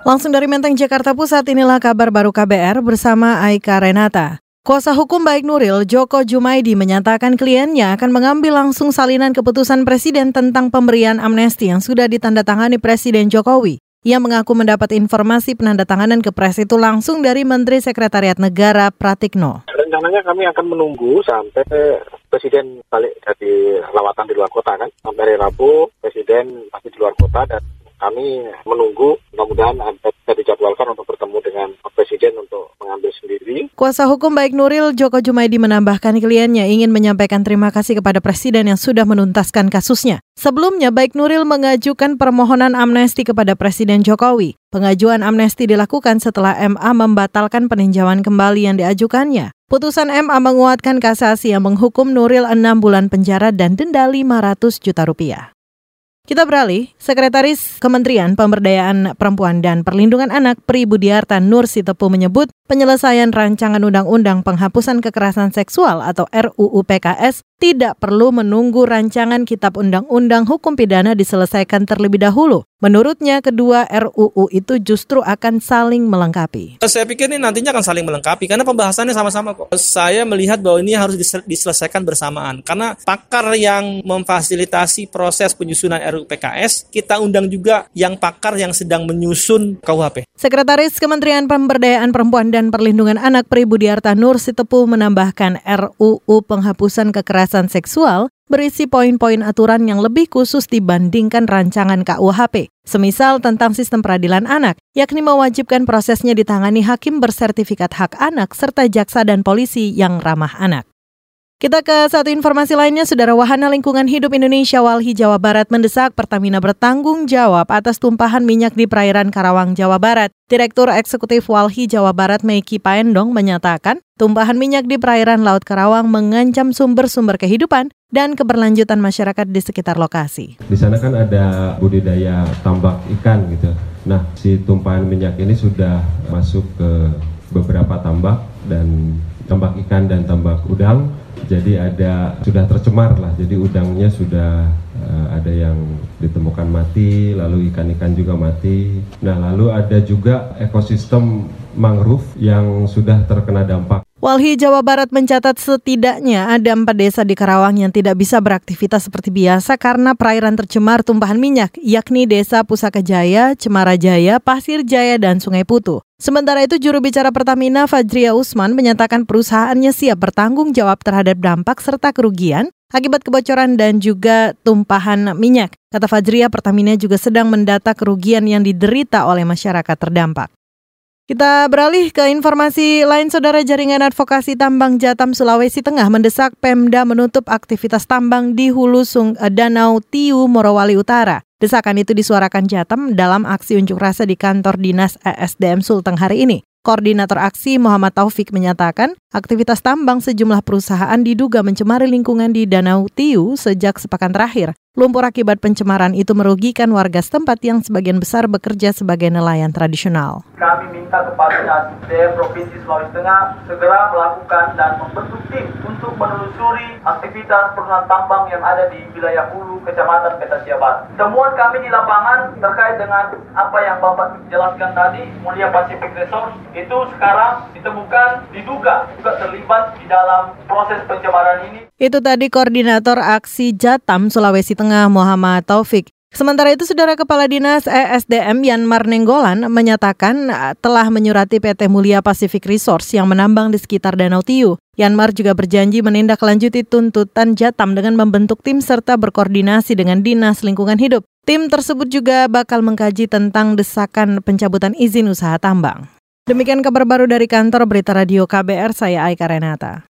Langsung dari Menteng, Jakarta Pusat, inilah kabar baru KBR bersama Aika Renata. Kuasa hukum baik Nuril, Joko Jumaidi menyatakan kliennya akan mengambil langsung salinan keputusan Presiden tentang pemberian amnesti yang sudah ditandatangani Presiden Jokowi. Ia mengaku mendapat informasi penandatanganan kepres itu langsung dari Menteri Sekretariat Negara Pratikno. Rencananya kami akan menunggu sampai Presiden balik dari lawatan di luar kota kan. Sampai Rabu, Presiden masih di luar kota dan kami menunggu mudah-mudahan bisa dijadwalkan untuk bertemu dengan Presiden untuk Kuasa hukum baik Nuril Joko Jumaidi menambahkan kliennya ingin menyampaikan terima kasih kepada Presiden yang sudah menuntaskan kasusnya. Sebelumnya baik Nuril mengajukan permohonan amnesti kepada Presiden Jokowi. Pengajuan amnesti dilakukan setelah MA membatalkan peninjauan kembali yang diajukannya. Putusan MA menguatkan kasasi yang menghukum Nuril 6 bulan penjara dan denda 500 juta rupiah. Kita beralih, Sekretaris Kementerian Pemberdayaan Perempuan dan Perlindungan Anak Pri Budiarta Nur Sitepu menyebut penyelesaian rancangan undang-undang penghapusan kekerasan seksual atau RUU PKS tidak perlu menunggu rancangan Kitab Undang-Undang Hukum Pidana diselesaikan terlebih dahulu. Menurutnya, kedua RUU itu justru akan saling melengkapi. Saya pikir ini nantinya akan saling melengkapi karena pembahasannya sama-sama kok. Saya melihat bahwa ini harus diselesaikan bersamaan karena pakar yang memfasilitasi proses penyusunan RUU PKS, kita undang juga yang pakar yang sedang menyusun KUHP. Sekretaris Kementerian Pemberdayaan Perempuan dan Perlindungan Anak Pribudiarta Nur Sitepu menambahkan RUU penghapusan kekerasan seksual berisi poin-poin aturan yang lebih khusus dibandingkan rancangan KUHP, semisal tentang sistem peradilan anak, yakni mewajibkan prosesnya ditangani hakim bersertifikat hak anak serta jaksa dan polisi yang ramah anak. Kita ke satu informasi lainnya, Saudara Wahana Lingkungan Hidup Indonesia Walhi Jawa Barat mendesak Pertamina bertanggung jawab atas tumpahan minyak di perairan Karawang, Jawa Barat. Direktur Eksekutif Walhi Jawa Barat Meiki Paendong menyatakan, tumpahan minyak di perairan Laut Karawang mengancam sumber-sumber kehidupan dan keberlanjutan masyarakat di sekitar lokasi. Di sana kan ada budidaya tambak ikan gitu. Nah, si tumpahan minyak ini sudah masuk ke beberapa tambak dan tambak ikan dan tambak udang. Jadi ada sudah tercemar lah. Jadi udangnya sudah uh, ada yang ditemukan mati lalu ikan-ikan juga mati. Nah lalu ada juga ekosistem mangrove yang sudah terkena dampak Walhi Jawa Barat mencatat setidaknya ada empat desa di Karawang yang tidak bisa beraktivitas seperti biasa karena perairan tercemar tumpahan minyak, yakni Desa Pusaka Jaya, Cemara Jaya, Pasir Jaya, dan Sungai Putu. Sementara itu, juru bicara Pertamina Fajria Usman menyatakan perusahaannya siap bertanggung jawab terhadap dampak serta kerugian akibat kebocoran dan juga tumpahan minyak. Kata Fajria, Pertamina juga sedang mendata kerugian yang diderita oleh masyarakat terdampak. Kita beralih ke informasi lain, Saudara Jaringan Advokasi Tambang Jatam Sulawesi Tengah mendesak Pemda menutup aktivitas tambang di hulu Sung eh, Danau Tiu Morowali Utara. Desakan itu disuarakan Jatam dalam aksi unjuk rasa di kantor dinas ESDM Sulteng hari ini. Koordinator aksi Muhammad Taufik menyatakan, aktivitas tambang sejumlah perusahaan diduga mencemari lingkungan di Danau Tiu sejak sepekan terakhir. Lumpur akibat pencemaran itu merugikan warga setempat yang sebagian besar bekerja sebagai nelayan tradisional. Kami minta kepada ASDM Provinsi Sulawesi Tengah segera melakukan dan membentuk tim untuk menelusuri aktivitas perusahaan tambang yang ada di wilayah Hulu, Kecamatan Peta Barat. Temuan kami di lapangan terkait dengan apa yang Bapak jelaskan tadi, Mulia Pacific Resource, itu sekarang ditemukan diduga juga terlibat di dalam proses pencemaran ini. Itu tadi koordinator aksi Jatam Sulawesi Tengah Muhammad Taufik. Sementara itu, Saudara Kepala Dinas ESDM Yanmar Nenggolan menyatakan eh, telah menyurati PT Mulia Pacific Resource yang menambang di sekitar Danau Tiu. Yanmar juga berjanji menindaklanjuti tuntutan Jatam dengan membentuk tim serta berkoordinasi dengan Dinas Lingkungan Hidup. Tim tersebut juga bakal mengkaji tentang desakan pencabutan izin usaha tambang. Demikian kabar baru dari kantor Berita Radio KBR, saya Aika Renata.